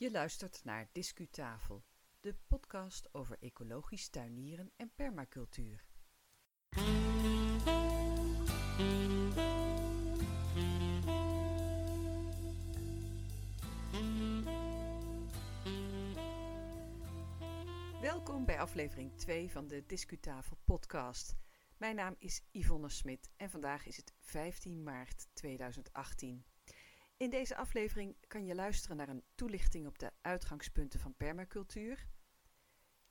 Je luistert naar Discutafel, de podcast over ecologisch tuinieren en permacultuur. Welkom bij aflevering 2 van de Discutafel podcast. Mijn naam is Yvonne Smit en vandaag is het 15 maart 2018. In deze aflevering kan je luisteren naar een toelichting op de uitgangspunten van permacultuur,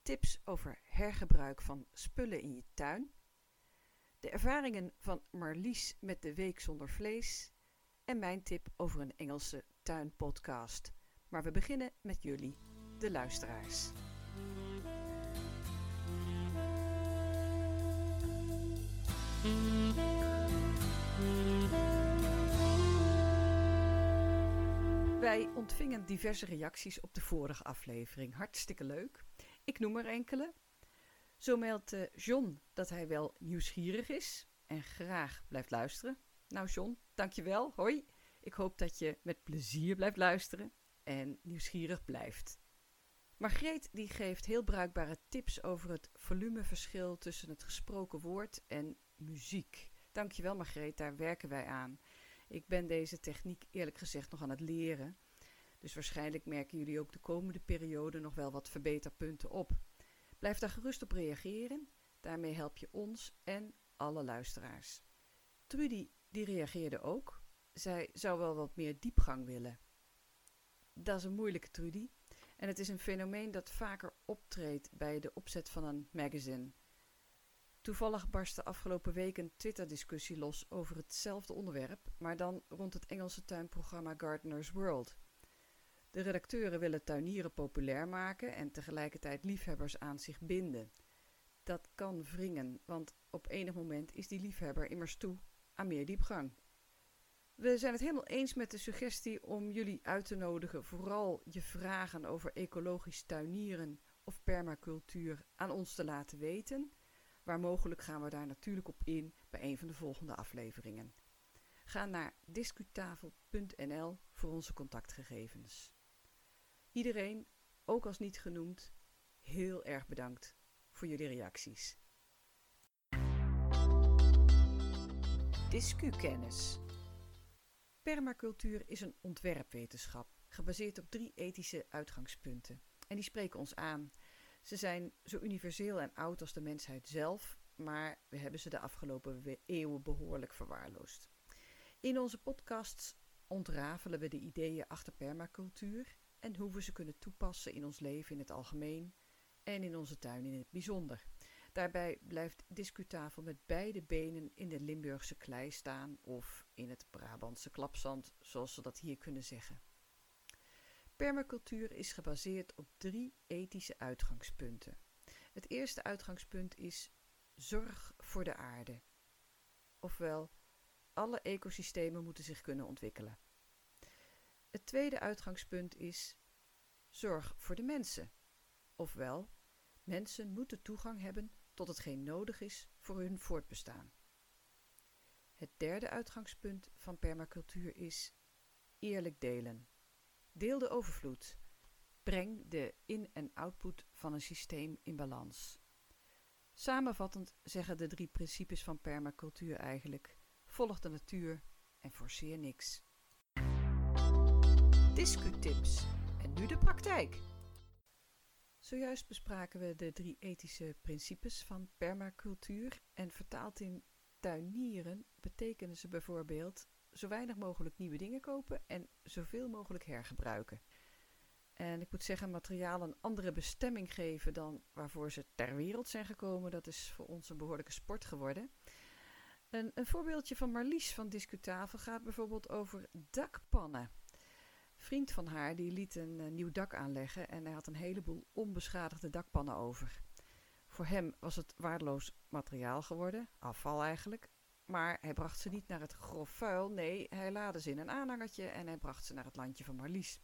tips over hergebruik van spullen in je tuin, de ervaringen van Marlies met de Week zonder vlees en mijn tip over een Engelse tuinpodcast. Maar we beginnen met jullie, de luisteraars. Wij ontvingen diverse reacties op de vorige aflevering. Hartstikke leuk. Ik noem er enkele. Zo meldt uh, John dat hij wel nieuwsgierig is en graag blijft luisteren. Nou John, dankjewel. Hoi. Ik hoop dat je met plezier blijft luisteren en nieuwsgierig blijft. Margreet die geeft heel bruikbare tips over het volumeverschil tussen het gesproken woord en muziek. Dankjewel Margreet, daar werken wij aan. Ik ben deze techniek eerlijk gezegd nog aan het leren. Dus waarschijnlijk merken jullie ook de komende periode nog wel wat verbeterpunten op. Blijf daar gerust op reageren. Daarmee help je ons en alle luisteraars. Trudy die reageerde ook. Zij zou wel wat meer diepgang willen. Dat is een moeilijke Trudy. En het is een fenomeen dat vaker optreedt bij de opzet van een magazine. Toevallig barstte afgelopen week een Twitter-discussie los over hetzelfde onderwerp, maar dan rond het Engelse tuinprogramma Gardener's World. De redacteuren willen tuinieren populair maken en tegelijkertijd liefhebbers aan zich binden. Dat kan wringen, want op enig moment is die liefhebber immers toe aan meer diepgang. We zijn het helemaal eens met de suggestie om jullie uit te nodigen vooral je vragen over ecologisch tuinieren of permacultuur aan ons te laten weten. Waar mogelijk gaan we daar natuurlijk op in bij een van de volgende afleveringen. Ga naar discutafel.nl voor onze contactgegevens. Iedereen, ook als niet genoemd, heel erg bedankt voor jullie reacties. Discukennis. Permacultuur is een ontwerpwetenschap gebaseerd op drie ethische uitgangspunten. En die spreken ons aan. Ze zijn zo universeel en oud als de mensheid zelf, maar we hebben ze de afgelopen eeuwen behoorlijk verwaarloosd. In onze podcasts ontrafelen we de ideeën achter permacultuur en hoe we ze kunnen toepassen in ons leven in het algemeen en in onze tuin in het bijzonder. Daarbij blijft discutafel met beide benen in de Limburgse klei staan of in het Brabantse klapzand, zoals ze dat hier kunnen zeggen. Permacultuur is gebaseerd op drie ethische uitgangspunten. Het eerste uitgangspunt is zorg voor de aarde. Ofwel, alle ecosystemen moeten zich kunnen ontwikkelen. Het tweede uitgangspunt is zorg voor de mensen. Ofwel, mensen moeten toegang hebben tot hetgeen nodig is voor hun voortbestaan. Het derde uitgangspunt van permacultuur is eerlijk delen. Deel de overvloed. Breng de in- en output van een systeem in balans. Samenvattend zeggen de drie principes van permacultuur eigenlijk: volg de natuur en forceer niks. Discutips. En nu de praktijk. Zojuist bespraken we de drie ethische principes van permacultuur en vertaald in tuinieren betekenen ze bijvoorbeeld zo weinig mogelijk nieuwe dingen kopen en zoveel mogelijk hergebruiken. En ik moet zeggen, materiaal een andere bestemming geven dan waarvoor ze ter wereld zijn gekomen, dat is voor ons een behoorlijke sport geworden. Een, een voorbeeldje van Marlies van Discutafel gaat bijvoorbeeld over dakpannen vriend van haar die liet een uh, nieuw dak aanleggen en hij had een heleboel onbeschadigde dakpannen over. Voor hem was het waardeloos materiaal geworden, afval eigenlijk. Maar hij bracht ze niet naar het grof vuil, nee, hij laadde ze in een aanhangertje en hij bracht ze naar het landje van Marlies.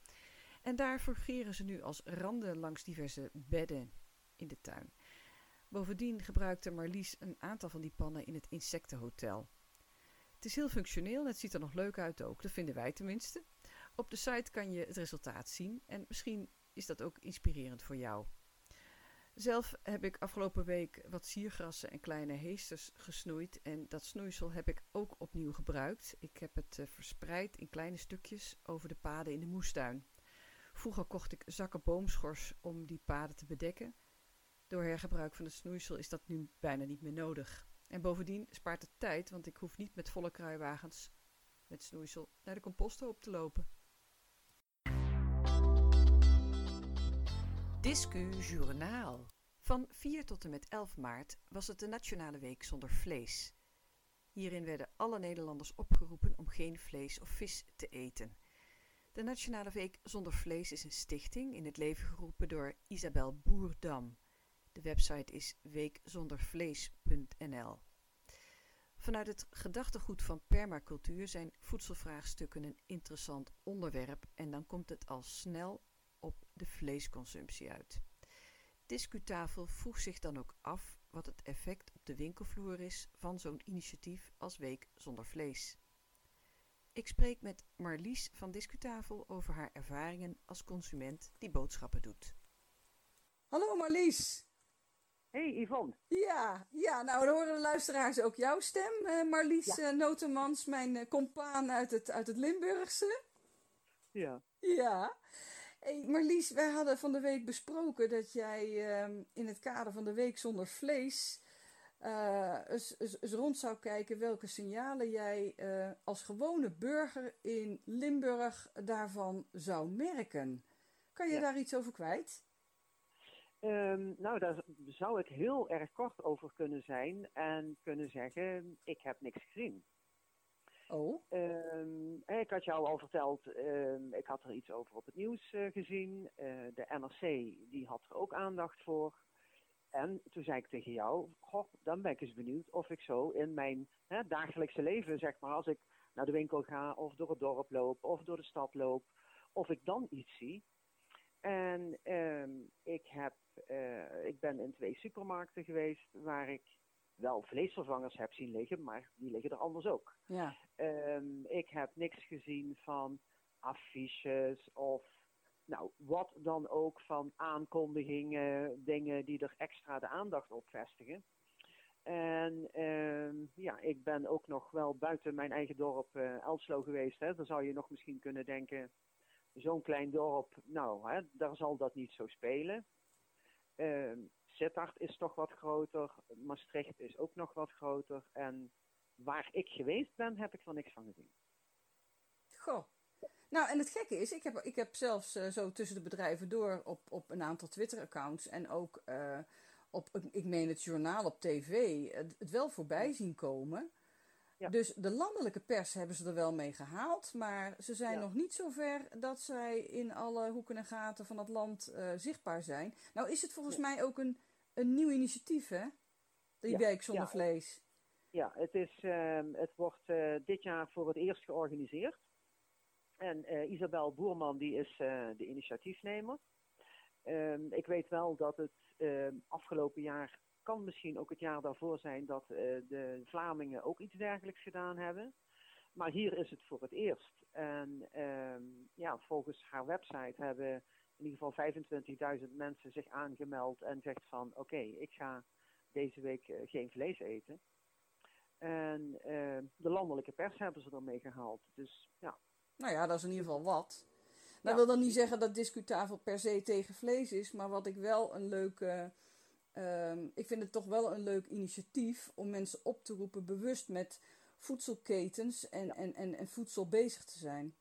En daar fungeren ze nu als randen langs diverse bedden in de tuin. Bovendien gebruikte Marlies een aantal van die pannen in het insectenhotel. Het is heel functioneel en het ziet er nog leuk uit ook, dat vinden wij tenminste. Op de site kan je het resultaat zien en misschien is dat ook inspirerend voor jou. Zelf heb ik afgelopen week wat siergrassen en kleine heesters gesnoeid en dat snoeisel heb ik ook opnieuw gebruikt. Ik heb het uh, verspreid in kleine stukjes over de paden in de moestuin. Vroeger kocht ik zakken boomschors om die paden te bedekken. Door hergebruik van het snoeisel is dat nu bijna niet meer nodig. En bovendien spaart het tijd, want ik hoef niet met volle kruiwagens met snoeisel naar de composthoop te lopen. Discu Journaal. Van 4 tot en met 11 maart was het de Nationale Week zonder vlees. Hierin werden alle Nederlanders opgeroepen om geen vlees of vis te eten. De Nationale Week zonder vlees is een stichting in het leven geroepen door Isabel Boerdam. De website is weekzondervlees.nl. Vanuit het gedachtegoed van permacultuur zijn voedselvraagstukken een interessant onderwerp en dan komt het al snel de vleesconsumptie uit. Discutafel vroeg zich dan ook af wat het effect op de winkelvloer is van zo'n initiatief als Week zonder vlees. Ik spreek met Marlies van Discutafel over haar ervaringen als consument die boodschappen doet. Hallo Marlies! Hey Yvonne. Ja, ja, nou dan horen de luisteraars ook jouw stem. Uh, Marlies ja. uh, Notemans, mijn uh, compaan uit het, uit het Limburgse. Ja. Ja. Hey Marlies, wij hadden van de week besproken dat jij ehm, in het kader van de Week Zonder Vlees eens, eens, eens, rond zou kijken welke signalen jij als gewone burger in Limburg daarvan zou merken. Kan je ja. daar iets over kwijt? Um, nou, daar zou ik heel erg kort over kunnen zijn en kunnen zeggen: ik heb niks gezien. Oh. Um, ik had jou al verteld, um, ik had er iets over op het nieuws uh, gezien. Uh, de NRC die had er ook aandacht voor. En toen zei ik tegen jou: Goh, dan ben ik eens benieuwd of ik zo in mijn hè, dagelijkse leven, zeg maar, als ik naar de winkel ga of door het dorp loop of door de stad loop, of ik dan iets zie. En um, ik, heb, uh, ik ben in twee supermarkten geweest waar ik wel vleesvervangers heb zien liggen, maar die liggen er anders ook. Ja. Um, ik heb niks gezien van affiches of nou, wat dan ook van aankondigingen, dingen die er extra de aandacht op vestigen. En um, ja, ik ben ook nog wel buiten mijn eigen dorp uh, Elslo geweest. Hè. Dan zou je nog misschien kunnen denken, zo'n klein dorp, nou, hè, daar zal dat niet zo spelen. Uh, Sittard is toch wat groter, Maastricht is ook nog wat groter. En waar ik geweest ben, heb ik er niks van gezien. Goh. Nou, en het gekke is, ik heb, ik heb zelfs uh, zo tussen de bedrijven door op, op een aantal Twitter-accounts en ook uh, op, ik meen het journaal op tv, het, het wel voorbij zien komen. Ja. Dus de landelijke pers hebben ze er wel mee gehaald, maar ze zijn ja. nog niet zo ver dat zij in alle hoeken en gaten van het land uh, zichtbaar zijn. Nou is het volgens ja. mij ook een, een nieuw initiatief, hè? Die week zonder vlees. Ja, het, is, uh, het wordt uh, dit jaar voor het eerst georganiseerd. En uh, Isabel Boerman die is de initiatiefnemer. Ehm, ik weet wel dat het ehm, afgelopen jaar kan misschien ook het jaar daarvoor zijn dat de Vlamingen ook iets dergelijks gedaan hebben. Maar hier is het voor het eerst. En ja, volgens haar website hebben in ieder geval 25.000 mensen zich aangemeld en zegt van oké, okay, ik ga deze week uh, geen vlees eten. En uh, de landelijke pers hebben ze ermee gehaald. Dus ja. Nou ja, dat is in ieder geval wat. Dat ja. wil dan niet zeggen dat discutafel per se tegen vlees is, maar wat ik wel een leuke Um, ik vind het toch wel een leuk initiatief om mensen op te roepen bewust met voedselketens en, ja. en, en, en voedsel bezig te zijn.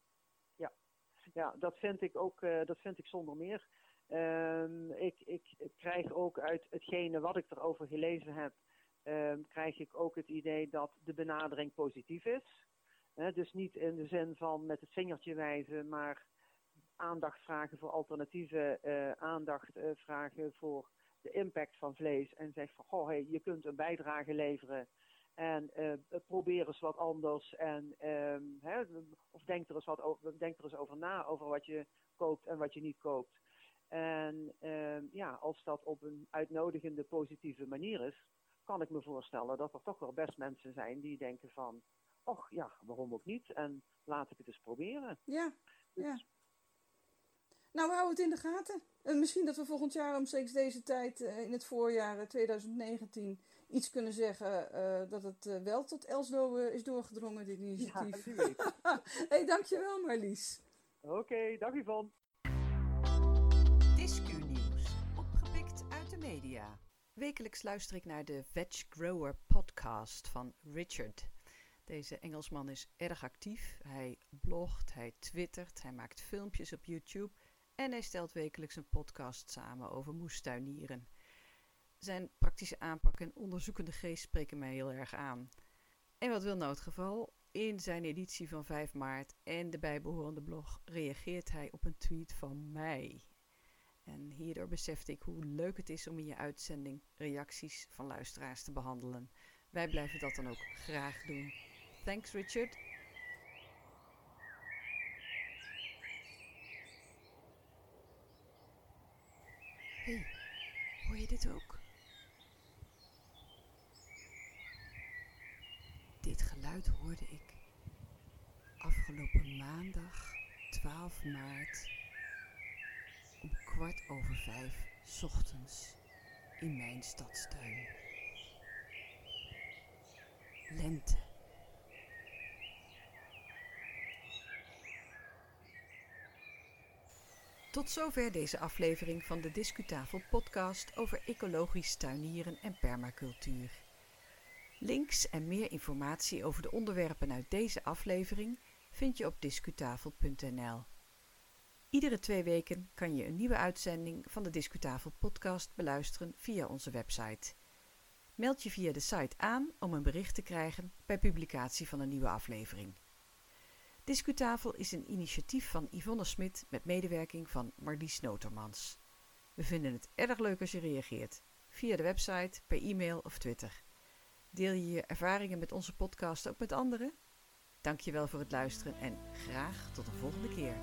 Ja, dat, vind ik ook, uh, dat vind ik zonder meer. Um, ik, ik, krijg ook uit hetgene wat ik erover gelezen heb, um, krijg ik ook het idee dat de benadering positief is. Dus niet in de zin van met het vingertje wijzen, maar aandacht vragen voor alternatieven, uh, aandacht vragen voor de impact van vlees en zegt van, goh, hey, je kunt een bijdrage leveren en uh, probeer eens wat anders en um, hè, of denk er, eens wat over, denk er eens over na over wat je koopt en wat je niet koopt. En um, ja, als dat op een uitnodigende, positieve manier is, kan ik me voorstellen dat er toch wel best mensen zijn die denken van, och ja, waarom ook niet? En laat ik het eens proberen. Ja. Dus ja. Nou, we houden het in de gaten. En misschien dat we volgend jaar omstreeks deze tijd, eh, in het voorjaar eh, 2019, iets kunnen zeggen eh, dat het eh, wel tot Elslo eh, is doorgedrongen, dit Ja, initiatief. wie weet. hey, dankjewel Marlies. Oké, dag Yvonne. Discu-nieuws, opgepikt uit de media. Wekelijks luister ik naar de Veg Grower podcast van Richard. Deze Engelsman is erg actief. Hij blogt, hij twittert, hij maakt filmpjes op YouTube en hij stelt wekelijks een podcast samen over moestuinieren. Zijn praktische aanpak en onderzoekende geest spreken mij heel erg aan. En wat wil nou het geval? In zijn editie van 5 maart en de bijbehorende blog reageert hij op een tweet van mij. En hierdoor besefte ik hoe leuk het is om in je uitzending reacties van luisteraars te behandelen. Wij blijven dat dan ook graag doen. Thanks Richard. Hey, hoor je dit ook? Dit geluid hoorde ik afgelopen maandag 12 maart om kwart over vijf ochtends in mijn stadstuin. Lente. Tot zover deze aflevering van de Discutafel podcast over ecologisch tuinieren en permacultuur. Links en meer informatie over de onderwerpen uit deze aflevering vind je op discutafel.nl. Iedere twee weken kan je een nieuwe uitzending van de Discutafel podcast beluisteren via onze website. Meld je via de site aan om een bericht te krijgen bij publicatie van een nieuwe aflevering. Discutafel is een initiatief van Yvonne Smit met medewerking van Marlies Notermans. We vinden het erg leuk als je reageert, via de website, per e-mail of Twitter. Deel je je ervaringen met onze podcast ook met anderen? Dankjewel voor het luisteren en graag tot een volgende keer.